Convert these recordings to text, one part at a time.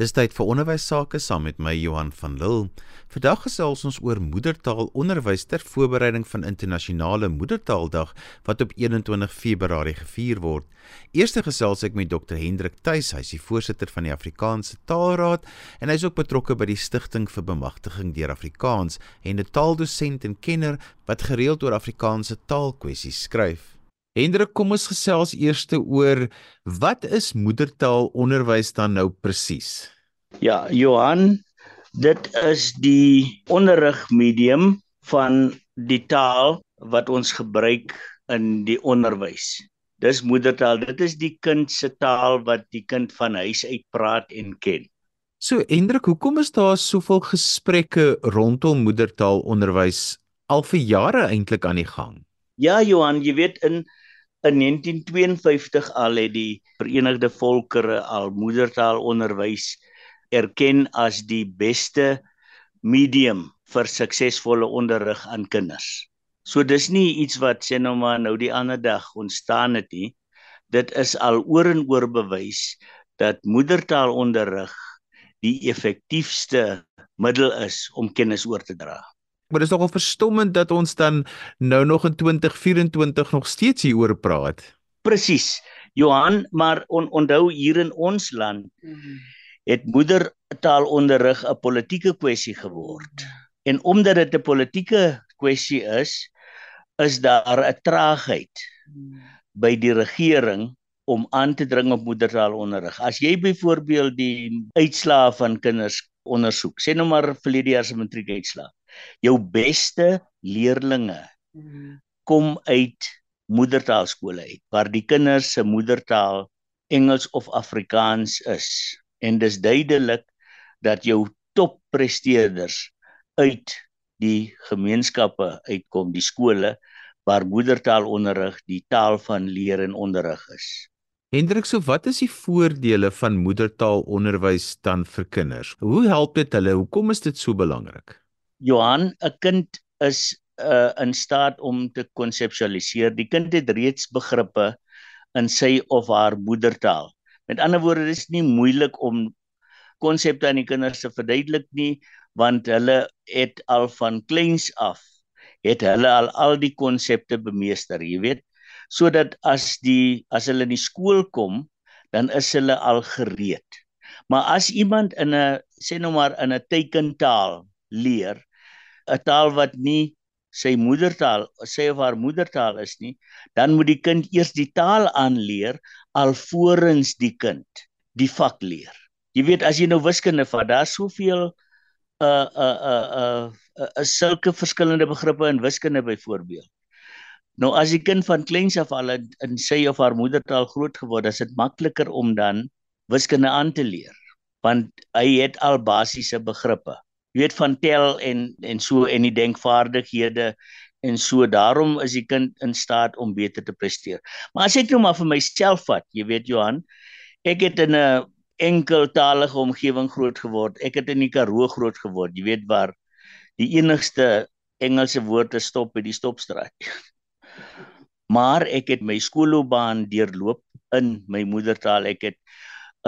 Dis tyd vir onderwys sake saam met my Johan van Lille. Vandag gesels ons oor moedertaalonderwys ter voorbereiding van internasionale moedertaaldag wat op 21 Februarie gevier word. Eerste gesels ek met Dr Hendrik Tuis, hy is die voorsitter van die Afrikaanse Taalraad en hy is ook betrokke by die Stichting vir Bemagtiging deur Afrikaans en 'n taaldosent en kenner wat gereeld oor Afrikaanse taalkwessies skryf. Hendrik, kom ons gesels eers oor wat is moedertaalonderwys dan nou presies? Ja, Johan, dit is die onderrigmedium van die taal wat ons gebruik in die onderwys. Dis moedertaal. Dit is die kind se taal wat die kind van huis uit praat en ken. So, Hendrik, hoekom is daar soveel gesprekke rondom moedertaalonderwys al vir jare eintlik aan die gang? Ja, Johan, jy weet in In 1952 al het die Verenigde Volkere al moedertaalonderwys erken as die beste medium vir suksesvolle onderrig aan kinders. So dis nie iets wat sê nou maar nou die ander dag ontstaan het nie. Dit is al oor en oor bewys dat moedertaalonderrig die effektiefste middel is om kennis oor te dra. Maar dit is nogal verstommend dat ons dan nou nog in 2024 nog steeds hieroor praat. Presies. Johan, maar on, onthou hier in ons land het moedertaalonderrig 'n politieke kwessie geword. En omdat dit 'n politieke kwessie is, is daar 'n traagheid by die regering om aan te dring op moedertaalonderrig. As jy byvoorbeeld die uitslae van kinders ondersoek, sê nou maar verlede jaar se matriekuitslae jou beste leerlinge mm. kom uit moedertaalskole uit waar die kinders se moedertaal Engels of Afrikaans is en dis duidelik dat jou toppresteerders uit die gemeenskappe uitkom die skole waar moedertaalonderrig die taal van leer en onderrig is. Hendrik, so wat is die voordele van moedertaalonderwys dan vir kinders? Hoe help dit hulle? Hoekom is dit so belangrik? Johan, 'n kind is uh, in staat om te konseptualiseer. Die kind het reeds begrippe in sy of haar moedertaal. Met ander woorde, dit is nie moeilik om konsepte aan die kinders te verduidelik nie, want hulle het al van kleins af het hulle al al die konsepte bemeester, jy weet, sodat as die as hulle in die skool kom, dan is hulle al gereed. Maar as iemand in 'n sê nou maar in 'n tekentaal leer, 'n taal wat nie sy moedertaal sê of haar moedertaal is nie, dan moet die kind eers die taal aanleer alvorens die kind die vak leer. Jy weet as jy nou wiskunde vat, daar's soveel uh uh uh uh, uh sulke verskillende begrippe in wiskunde byvoorbeeld. Nou as die kind van kleins af al in, in sy of haar moedertaal groot geword het, is dit makliker om dan wiskunde aan te leer want hy het al basiese begrippe weet van tel en en so en die denkvaardighede en so daarom is die kind in staat om beter te presteer. Maar as ek nou maar vir myself vat, jy weet Johan, ek het in 'n enkeltalige omgewing groot geword. Ek het in die Karoo groot geword. Jy weet waar die enigste Engelse woord is stop by die stopstraat. maar ek het my skoolloopbaan deurloop in my moedertaal. Ek het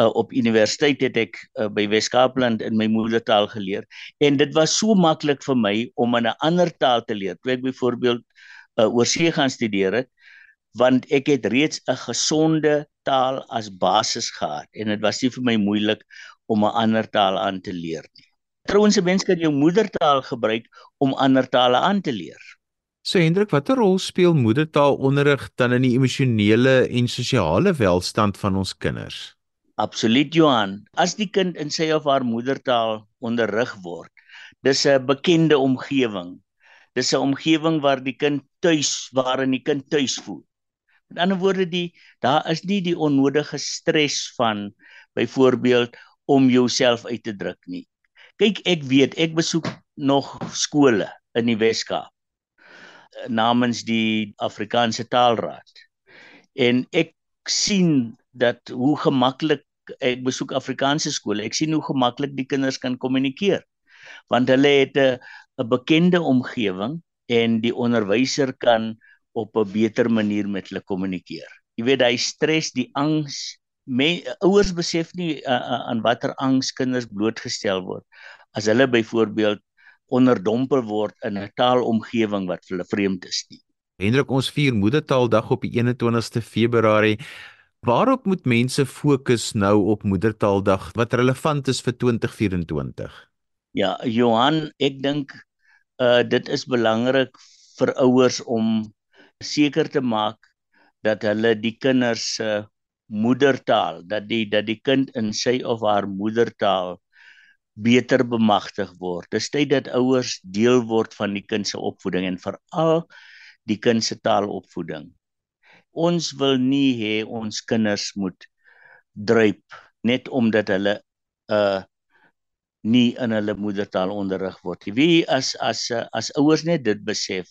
uh, op universiteit het ek uh, by Weskaapland in my moedertaal geleer en dit was so maklik vir my om 'n ander taal te leer. Toe ek byvoorbeeld uh, oorsee gaan studeer het, want ek het reeds 'n gesonde taal as basis gehad en dit was nie vir my moeilik om 'n ander taal aan te leer nie. Trouwens, mense kan jou moedertaal gebruik om ander tale aan te leer. So Hendrik, watter rol speel moedertaalonderrig dan in die emosionele en sosiale welstand van ons kinders? Absoluut Johan. As die kind in sy of haar moedertaal onderrig word, dis 'n bekende omgewing. Dis 'n omgewing waar die kind tuis, waarin die kind tuis voel. Met ander woorde, die daar is nie die onnodige stres van byvoorbeeld om jouself uit te druk nie. Kyk, ek weet, ek besoek nog skole in die Weskaap namens die Afrikaanse Taalraad. En ek sien dat hoe gemaklik ek besoek Afrikaanse skole, ek sien hoe gemaklik die kinders kan kommunikeer. Want hulle het 'n 'n bekende omgewing en die onderwyser kan op 'n beter manier met hulle kommunikeer. Jy weet hy stres die angs ouers besef nie uh, uh, aan watter angs kinders blootgestel word as hulle byvoorbeeld onderdompel word in 'n taalomgewing wat vir hulle vreemd is nie. Hendrik, ons vier Moedertaaldag op die 21ste Februarie. Waarop moet mense fokus nou op Moedertaaldag wat relevant is vir 2024? Ja, Johan, ek dink uh dit is belangrik vir ouers om seker te maak dat hulle die kinders se uh, moedertaal, dat die dat die kind in sy of haar moedertaal beter bemagtig word. Dis tyd dat ouers deel word van die kind se opvoeding en veral die kind se taalopvoeding. Ons wil nie hê ons kinders moet druip net omdat hulle uh nie in hulle moedertaal onderrig word. Wie as as as ouers net dit besef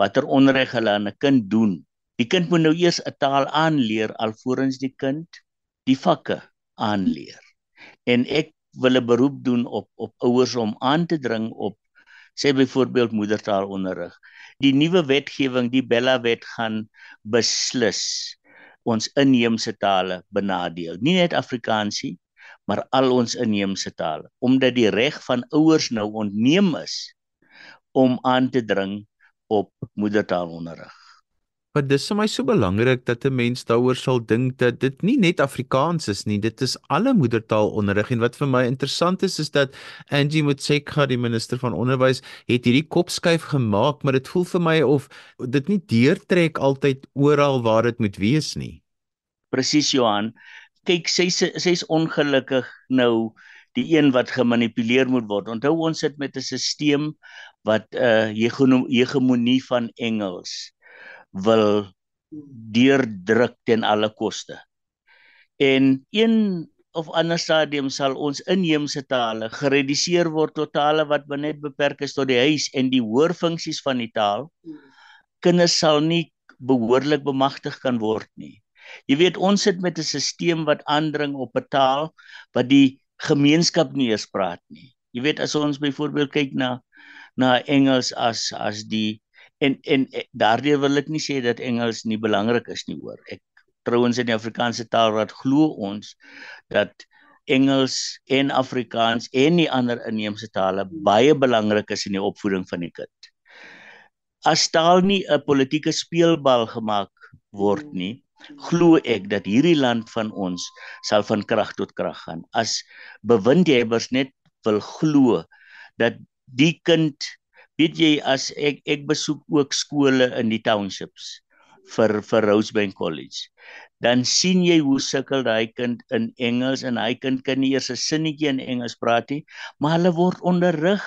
watter onreg hulle aan 'n kind doen. Die kind moet nou eers 'n taal aanleer alvorens die kind die vakke aanleer. En ek wil 'n beroep doen op op ouers om aan te dring op sê byvoorbeeld moedertaalonderrig. Die nuwe wetgewing, die Bella wet gaan beslis ons inheemse tale benadeel. Nie net Afrikaansie, maar al ons inheemse tale, omdat die reg van ouers nou ontneem is om aan te dring op moedertaalonderrig. Maar dis vir my so belangrik dat 'n mens daaroor sal dink dat dit nie net Afrikaans is nie, dit is alle moedertaalonderrig en wat vir my interessant is is dat Angie Motshekga, die minister van onderwys, het hierdie kopskuif gemaak, maar dit voel vir my of dit nie deurtrek altyd oral waar dit moet wees nie. Presies Johan. Kyk, sy sy's ongelukkig nou die een wat gemanipuleer moet word. Onthou ons sit met 'n stelsel wat 'n uh, hegemonie van Engels wil deurdruk ten alle koste. En een of ander stadium sal ons inheemse tale gereduseer word tot tale wat net beperk is tot die huis en die hoorfunksies van die taal. Kinders sal nie behoorlik bemagtig kan word nie. Jy weet ons sit met 'n stelsel wat aandring op 'n taal wat die gemeenskap nie eens praat nie. Jy weet as ons byvoorbeeld kyk na na Engels as as die en en eh, daardeur wil ek nie sê dat Engels nie belangrik is nie hoor. Ek trouens in die Afrikaanse taalraad glo ons dat Engels en Afrikaans en die ander inheemse tale baie belangrik is in die opvoeding van die kind. As taal nie 'n politieke speelbal gemaak word nie, glo ek dat hierdie land van ons sal van krag tot krag gaan. As bewindhebbers net wil glo dat die kind weet jy as ek ek besoek ook skole in die townships vir vir Rosebank College dan sien jy hoe sukkel daai kind in Engels en hy kind kan nie eers 'n sinnetjie in Engels praat nie maar hulle word onderrig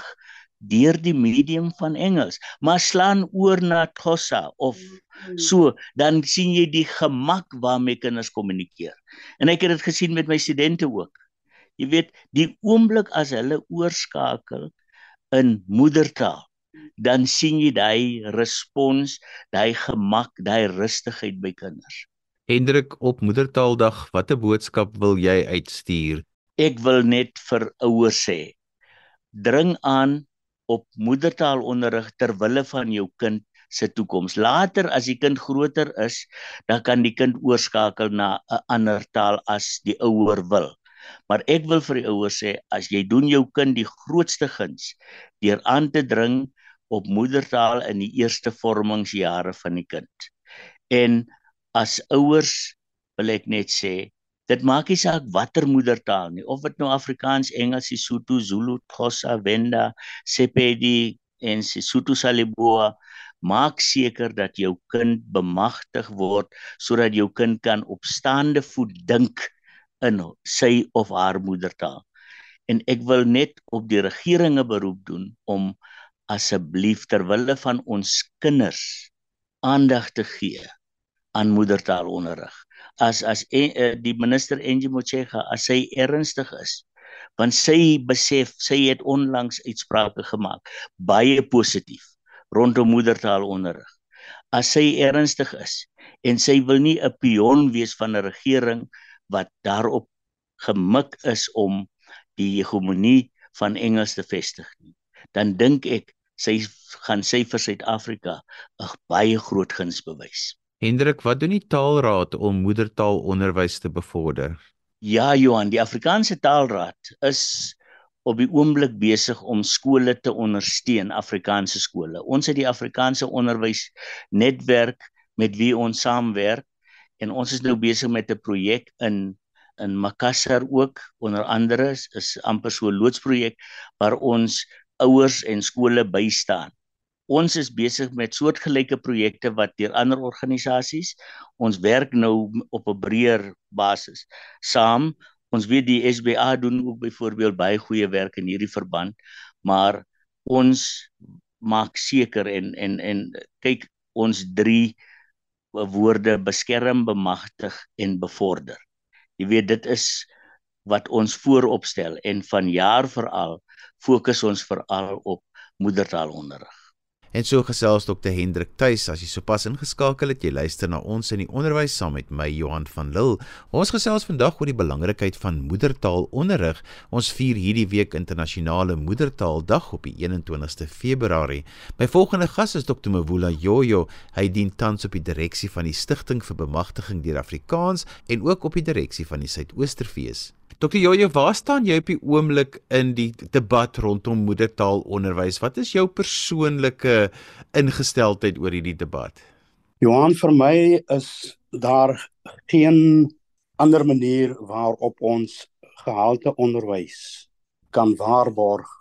deur die medium van Engels. Maar slaan oor na Xhosa of so dan sien jy die gemak waarmee kinders kommunikeer. En ek het dit gesien met my studente ook. Jy weet die oomblik as hulle oorskakel in moedertaal dan sien jy daai respons, daai gemak, daai rustigheid by kinders. Hendrik op Moedertaaldag, watter boodskap wil jy uitstuur? Ek wil net vir ouers sê, dring aan op moedertaalonderrig ter wille van jou kind se toekoms. Later as die kind groter is, dan kan die kind oorskakel na 'n ander taal as die ouer wil. Maar ek wil vir die ouers sê, as jy doen jou kind die grootste guns deur aan te dring op moedertaal in die eerste vormingsjare van die kind. En as ouers wil ek net sê, dit maak nie saak watter moedertaal nie, of dit nou Afrikaans, Engels, Sesotho, Zulu, Xhosa, Venda, Sepedi en Sesotho Saliboa, maak seker dat jou kind bemagtig word sodat jou kind kan op staande voet dink in sy of haar moedertaal. En ek wil net op die regeringe beroep doen om asseblief ter wille van ons kinders aandag te gee aan moedertaalonderrig. As as en, uh, die minister Angie Motshekga as sy ernstig is, want sy besef sy het onlangs uitsprake gemaak baie positief rondom moedertaalonderrig. As sy ernstig is en sy wil nie 'n pion wees van 'n regering wat daarop gemik is om die hegemonie van Engels te vestig nie dan dink ek sy gaan sy vir Suid-Afrika 'n baie groot guns bewys. Hendrik, wat doen die Taalraad om moedertaalonderwys te bevorder? Ja, Johan, die Afrikaanse Taalraad is op die oomblik besig om skole te ondersteun, Afrikaanse skole. Ons het die Afrikaanse onderwys netwerk met wie ons saamwerk en ons is nou besig met 'n projek in in Makassar ook onder andere is, is amper so 'n loodsprojek waar ons ouers en skole bystaan. Ons is besig met soortgelyke projekte wat deur ander organisasies ons werk nou op 'n breër basis saam Ons weet die SBA doen ook byvoorbeeld baie goeie werk in hierdie verband, maar ons maak seker en en en kyk ons drie woorde beskerm, bemagtig en bevorder. Jy weet dit is wat ons vooropstel en vanjaar veral fokus ons veral op moedertaalonderrig. En so gesels Dr Hendrik Tuis as jy sopas ingeskakel het, jy luister na ons in die onderwys saam met my Johan van Lille. Ons gesels vandag oor die belangrikheid van moedertaalonderrig. Ons vier hierdie week internasionale moedertaaldag op die 21ste Februarie. My volgende gas is Dr Mvula Jojo. Hy dien tans op die direksie van die Stichting vir Bemagtiging deur Afrikaans en ook op die direksie van die Suidoosterfees. Dokter Jojo, waar staan jy op die oomblik in die debat rondom moedertaalonderwys? Wat is jou persoonlike ingesteldheid oor hierdie debat? Johan, vir my is daar geen ander manier waarop ons gehalte onderwys kan waarborg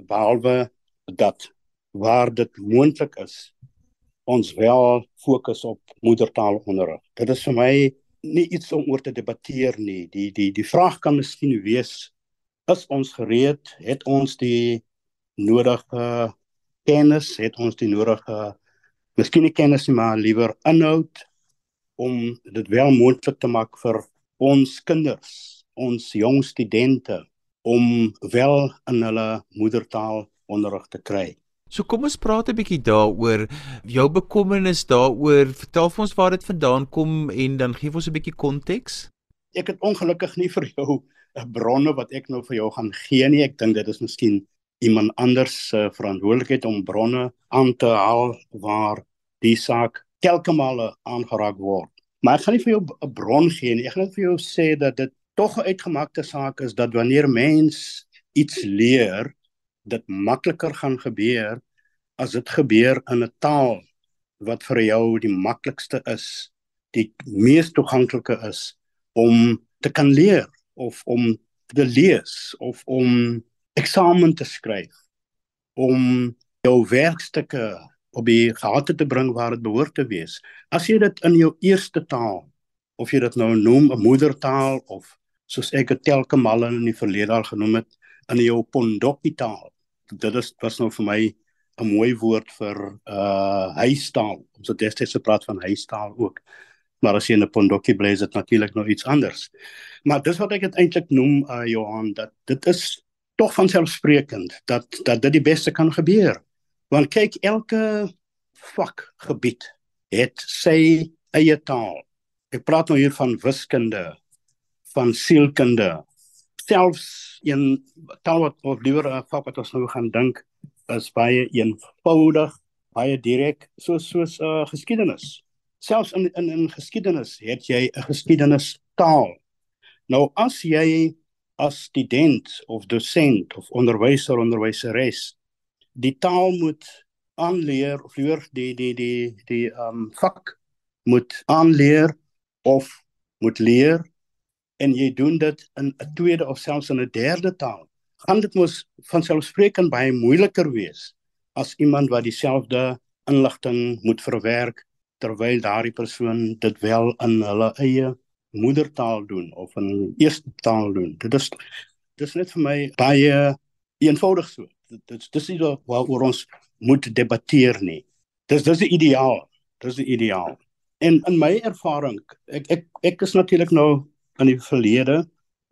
behalwe dat waar dit moontlik is ons wel fokus op moedertaalonderrig. Dit is vir my nie iets om oor te debatteer nie. Die die die vraag kan miskien wees is ons gereed? Het ons die nodige kennis? Het ons die nodige miskien nie kennis nie, maar liewer inhoud om dit wel moontlik te maak vir ons kinders, ons jong studente om wel in hulle moedertaal onderrig te kry. So kom ons praat 'n bietjie daaroor jou bekommernis daaroor. Vertel vir ons waar dit vandaan kom en dan gee ons 'n bietjie konteks. Ek het ongelukkig nie vir jou 'n bronne wat ek nou vir jou gaan gee nie. Ek dink dit is miskien iemand anders se verantwoordelikheid om bronne aan te haal waar die saak telke male aangeraak word. Maar ek gaan nie vir jou 'n bron gee nie. Ek gaan net vir jou sê dat dit tog 'n uitgemaakte saak is dat wanneer mens iets leer dit makliker gaan gebeur as dit gebeur in 'n taal wat vir jou die maklikste is, die mees toeganklike is om te kan leer of om te lees of om eksamen te skryf om jou werkstukke op die gehate te bring waar dit behoort te wees. As jy dit in jou eerste taal of jy dit nou noem 'n moedertaal of soos ek dit telke male in die verlede al genoem het in jou pondokkie taal dit is was nou vir my 'n mooi woord vir uh huistaal. Ons het destyds gepraat van huistaal ook. Maar as jy in 'n pondokkie bly is dit natuurlik nou iets anders. Maar dis wat ek dit eintlik noem uh Johan dat dit is tog van selfsprekend dat dat dit die beste kan gebeur. Want kyk elke vakgebied het sy eie taal. Ek praat nou hier van wiskunde, van sielkunde, selfs een taal wat of liewer 'n vak wat ons nou gaan dink is baie eenvoudig, baie direk, soos soos 'n uh, geskiedenis. Selfs in in in geskiedenis het jy 'n geskiedenis taal. Nou as jy as student of dosent of onderwyser onderwyseres die taal moet aanleer of liewer die die die die ehm um, vak moet aanleer of moet leer en jy doen dit in 'n tweede of selfs in 'n derde taal, gaan dit mos van selfsprekend baie moeiliker wees as iemand wat dieselfde inligting moet verwerk terwyl daardie persoon dit wel in hulle eie moedertaal doen of in eerste taal doen. Dit is dis net vir my baie eenvoudig so. Dit dis dis nie waaroor ons moet debatteer nie. Dis dis die ideaal. Dis die ideaal. En in my ervaring, ek ek ek is natuurlik nou In die verlede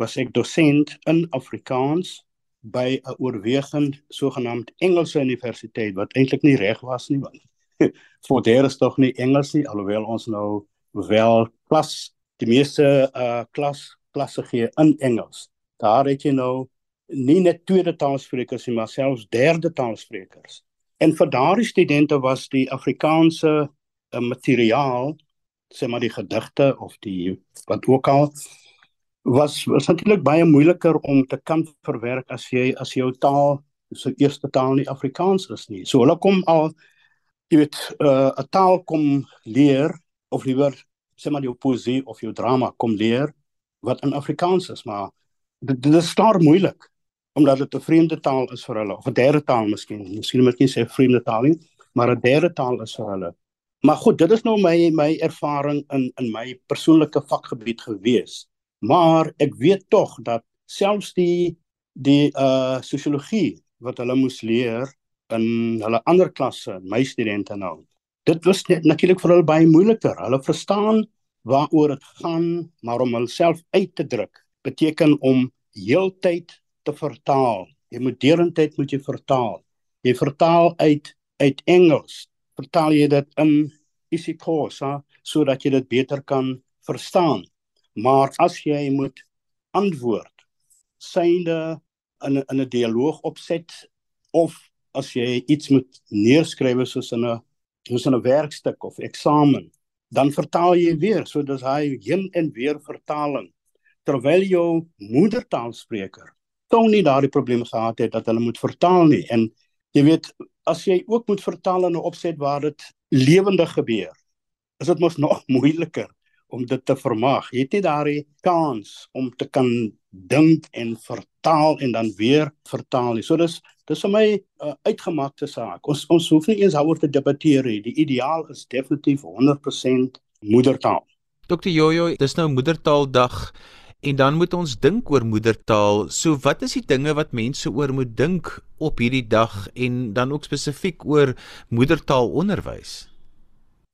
was ek dosent in Afrikaans by 'n oorwegend sogenaamd Engelse universiteit wat eintlik nie reg was nie want voor daar is tog nie Engels nie alhoewel ons nou wel klas die meeste uh klas klasse gee in Engels. Daar het jy nou nie net tweede taalsprekers nie maar selfs derde taalsprekers. En vir daardie studente was die Afrikaanse uh, materiaal sê maar die gedigte of die wat ook al was was natuurlik baie moeiliker om te kan verwerk as jy as jou taal se eerste taal nie Afrikaans is nie. So hulle kom al jy weet uh, 'n uh, taal kom leer of liewer sê maar jou poesie of jou drama kom leer wat in Afrikaans is, maar dit, dit is staar moeilik omdat dit 'n vreemde taal is vir hulle of 'n derde taal miskien. Miskien moet ek nie sê vreemde taal nie, maar 'n derde taal is vir hulle. Maar goed, dit is nou my my ervaring in in my persoonlike vakgebied gewees. Maar ek weet tog dat selfs die die uh sosiologie wat hulle moes leer in hulle ander klasse, my studente nou. Dit was natuurlik vir hulle baie moeiliker. Hulle verstaan waaroor dit gaan, maar om hulself uit te druk beteken om heeltyd te vertaal. Jy moet deurentyd moet jy vertaal. Jy vertaal uit uit Engels. Vertaal jy dit in isiXhosa sodat jy dit beter kan verstaan. Maar as jy moet antwoord synde in 'n in 'n dialoog opset of as jy iets moet neerskryf soos in 'n soos in 'n werkstuk of eksamen, dan vertaal jy weer. So dis hy heen en weer vertaling terwyl jou moedertaalspreker tog nie daardie probleem gehad het dat hulle moet vertaal nie en jy weet as jy ook moet vertaal in 'n opset waar dit lewendig gebeur is dit mos nog moeiliker om dit te vermag jy het nie daardie kans om te kan dink en vertaal en dan weer vertaal nie. So dis dis vir my 'n uh, uitgemaakte saak. Ons ons hoef nie eens daaroor te debatteer nie. Die ideaal is definitief 100% moedertaal. Dr Jojo dis nou moedertaaldag En dan moet ons dink oor moedertaal. So wat is die dinge wat mense oor moet dink op hierdie dag en dan ook spesifiek oor moedertaalonderwys?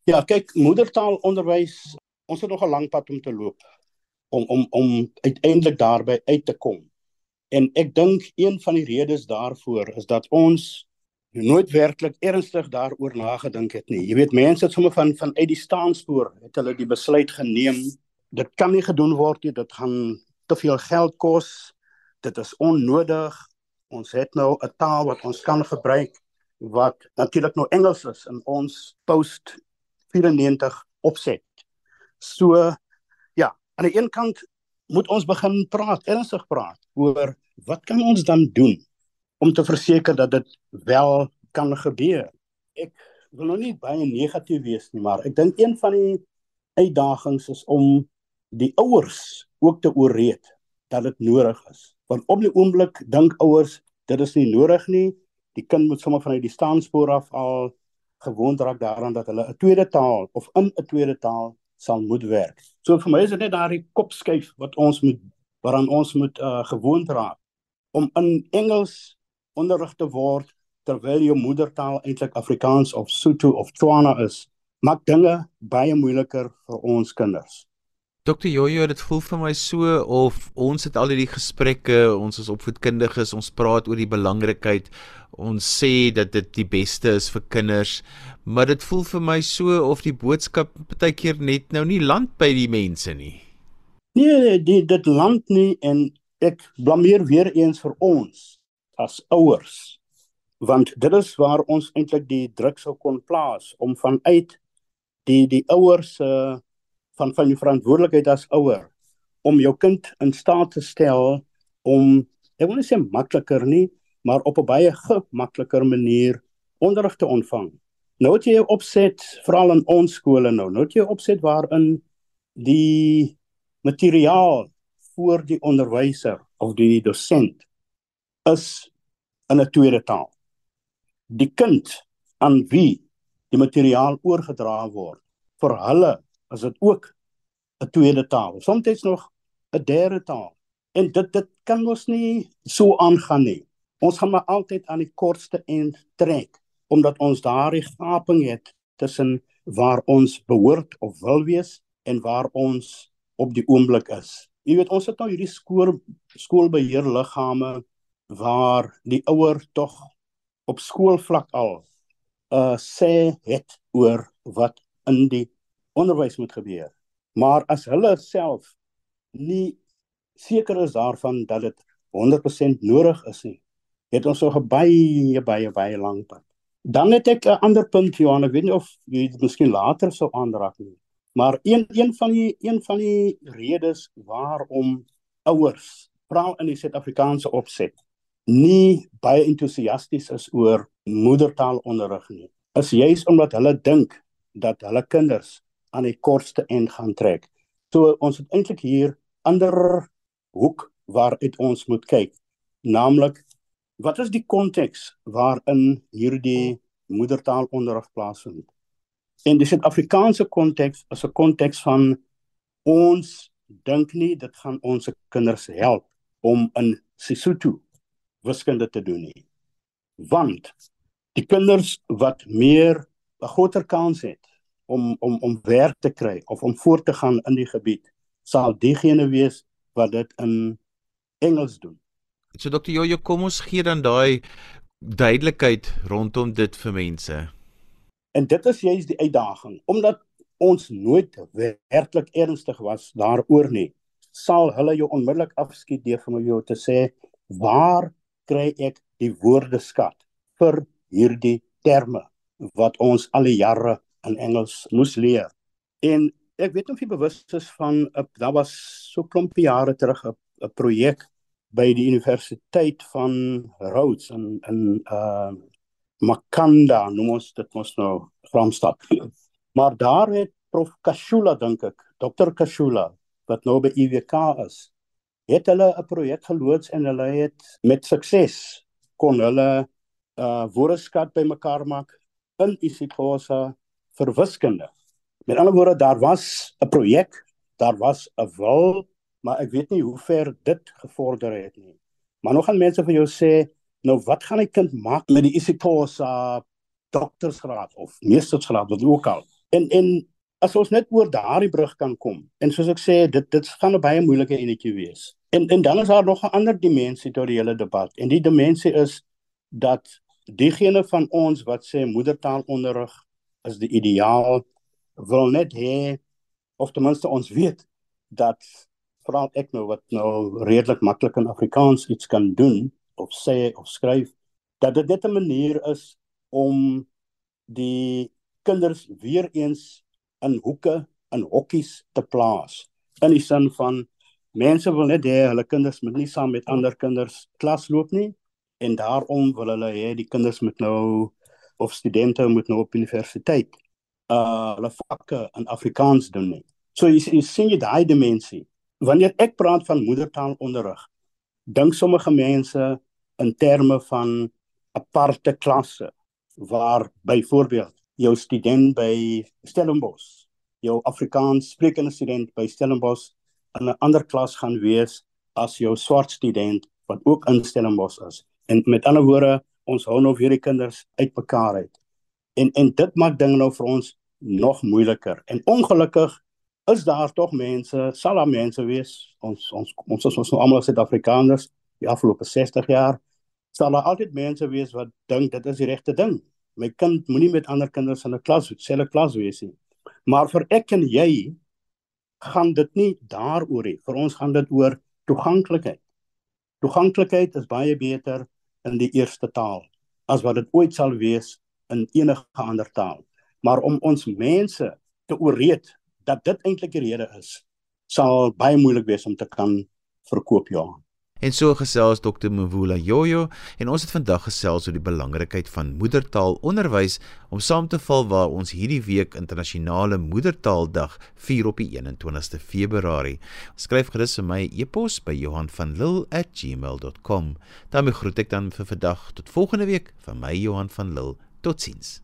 Ja, kyk, moedertaalonderwys, ons het nog 'n lang pad om te loop om om om uiteindelik daarby uit te kom. En ek dink een van die redes daarvoor is dat ons nooit werklik ernstig daaroor nagedink het nie. Jy weet mense het sommer van van uit die staanspoor het hulle die besluit geneem dit kan nie gedoen word nie. Dit gaan te veel geld kos. Dit is onnodig. Ons het nou 'n taal wat ons kan gebruik wat natuurlik nou Engels is in ons post 94 opset. So ja, aan die een kant moet ons begin praat, ernstig praat oor wat kan ons dan doen om te verseker dat dit wel kan gebeur. Ek wil nou nie baie negatief wees nie, maar ek dink een van die uitdagings is om die ouers ook te ooreed dat dit nodig is. Want op die oomblik dink ouers dit is nie nodig nie. Die kind moet sommer vanuit die staanspoor af al gewoond raak daaraan dat hulle 'n tweede taal of in 'n tweede taal sal moet werk. So vir my is dit net daardie kopskuif wat ons moet waaraan ons moet uh, gewoond raak om in Engels onderrig te word terwyl jou moedertaal eintlik Afrikaans of Sotho of Tswana is. Maak dinge baie moeiliker vir ons kinders. Dokter Jojo, dit voel vir my so of ons het al hierdie gesprekke, ons is opvoedkundiges, ons praat oor die belangrikheid. Ons sê dat dit die beste is vir kinders, maar dit voel vir my so of die boodskap baie keer net nou nie land by die mense nie. Nee, die dit land nie en ek blameer weer eens vir ons as ouers. Want dit is waar ons eintlik die druk sou kon plaas om vanuit die die ouers se uh, van van jou verantwoordelikheid as ouer om jou kind in staat te stel om ek wil nie sê makliker nie, maar op 'n baie gemakliker manier onderrig te ontvang. Nou het jy opset veral in ons skole nou. Nou het jy opset waarin die materiaal vir die onderwyser of die dosent is in 'n tweede taal. Die kind aan wie die materiaal oorgedra word vir hulle as dit ook 'n tweede taal. Soms nog 'n derde taal. En dit dit kan ons nie so aangaan nie. Ons gaan maar altyd aan die kortste end trek omdat ons daardie gaping het tussen waar ons behoort of wil wees en waar ons op die oomblik is. Jy weet ons het nou hierdie skool skoolbeheerliggame waar die ouer tog op skoolvlak al uh sê het oor wat in die onderwys moet gebeur. Maar as hulle self nie seker is daarvan dat dit 100% nodig is nie, het ons nog 'n baie baie baie lang pad. Dan het ek 'n ander punt Johan, ek weet nie of jy dit miskien later sou aanraak nie. Maar een een van die een van die redes waarom ouers veral in die Suid-Afrikaanse opset nie baie entoesiasties is oor moedertaalonderrig nie. Is juis omdat hulle dink dat hulle kinders aan die kortste end gaan trek. So ons het eintlik hier ander hoek waaruit ons moet kyk, naamlik wat is die konteks waarin hierdie moedertaalonderrig plaasvind? En die Suid-Afrikaanse konteks is 'n konteks van ons dink nie dit gaan ons kinders help om in Sesotho wiskunde te doen nie. Want die kinders wat meer 'n groter kans het om om om werk te kry of om voort te gaan in die gebied, sal diegene wees wat dit in Engels doen. So Dr. Jojo, kom ons gee dan daai duidelikheid rondom dit vir mense. En dit is juist die uitdaging omdat ons nooit werklik ernstig was daaroor nie. Sal hulle jou onmiddellik afskiet deur vir jou te sê waar kry ek die woordeskat vir hierdie terme wat ons al die jare in Engels moes leer. En ek weet nie of jy bewus is van daar was so klompie jare terug 'n projek by die universiteit van Rhodes in in uh Makanda, noem ons dit mos nou Gramstad. Maar daar het prof Kashula dink ek, dokter Kashula wat nou by IWK is, het hulle 'n projek geloods en hulle het met sukses kon hulle uh woordeskat bymekaar maak in isiXhosa vir wiskunde. Met ander woorde, daar was 'n projek, daar was 'n wil maar ek weet nie hoe ver dit gevorder het nie. Maar nog gaan mense vir jou sê, nou wat gaan 'n kind maak met die isiXhosa doktersgraad of meestersgraad wat ook al. En en as ons net oor daardie brug kan kom. En soos ek sê, dit dit gaan 'n baie moeilike enetjie wees. En en dan is daar nog 'n ander dimensie tot die hele debat. En die dimensie is dat diegene van ons wat sê moedertaalonderrig is die ideaal wil net hê of ten minste ons weet dat veral ek nou wat nou redelik maklik in Afrikaans iets kan doen of sê of skryf dat dit net 'n manier is om die kinders weer eens in hoeke in hokkies te plaas. In die sin van mense wil net hê hulle kinders moet nie saam met ander kinders klas loop nie en daarom wil hulle hê die kinders moet nou of studente moet nou op universiteit uh hulle vakke in Afrikaans doen nie so jy, jy sien jy daai dimensie wanneer ek praat van moedertaalonderrig, dink sommige mense in terme van aparte klasse waar byvoorbeeld jou student by Stellenbosch, jou Afrikaans sprekende student by Stellenbosch in 'n ander klas gaan wees as jou swart student wat ook in Stellenbosch is. En met ander woorde, ons hou nou hierdie kinders uitmekaar uit. En en dit maak dinge nou vir ons nog moeiliker. En ongelukkig is daar tog mense, sal daar mense wees. Ons ons ons is ons nou almal Suid-Afrikaners die afgelope 60 jaar. Sal daar altyd mense wees wat dink dit is die regte ding. My kind moenie met ander kinders in 'n klas, selfe klas wees nie. Maar vir ek en jy gaan dit nie daaroor nie. Vir ons gaan dit oor toeganklikheid. Toeganklikheid is baie beter in die eerste taal as wat dit ooit sal wees in enige ander taal. Maar om ons mense te ooreed dat dit eintlik die rede is, sal baie moeilik wees om te kan verkoop ja. En so gesels Dr. Mvula Jojo en ons het vandag gesels oor die belangrikheid van moedertaalonderwys om saam te val waar ons hierdie week internasionale moedertaaldag vier op die 21ste Februarie. Skryf gerus vir my e-pos by Johan van Lille@gmail.com. daarmee groet ek dan vir vandag tot volgende week van my Johan van Lille. Totsiens.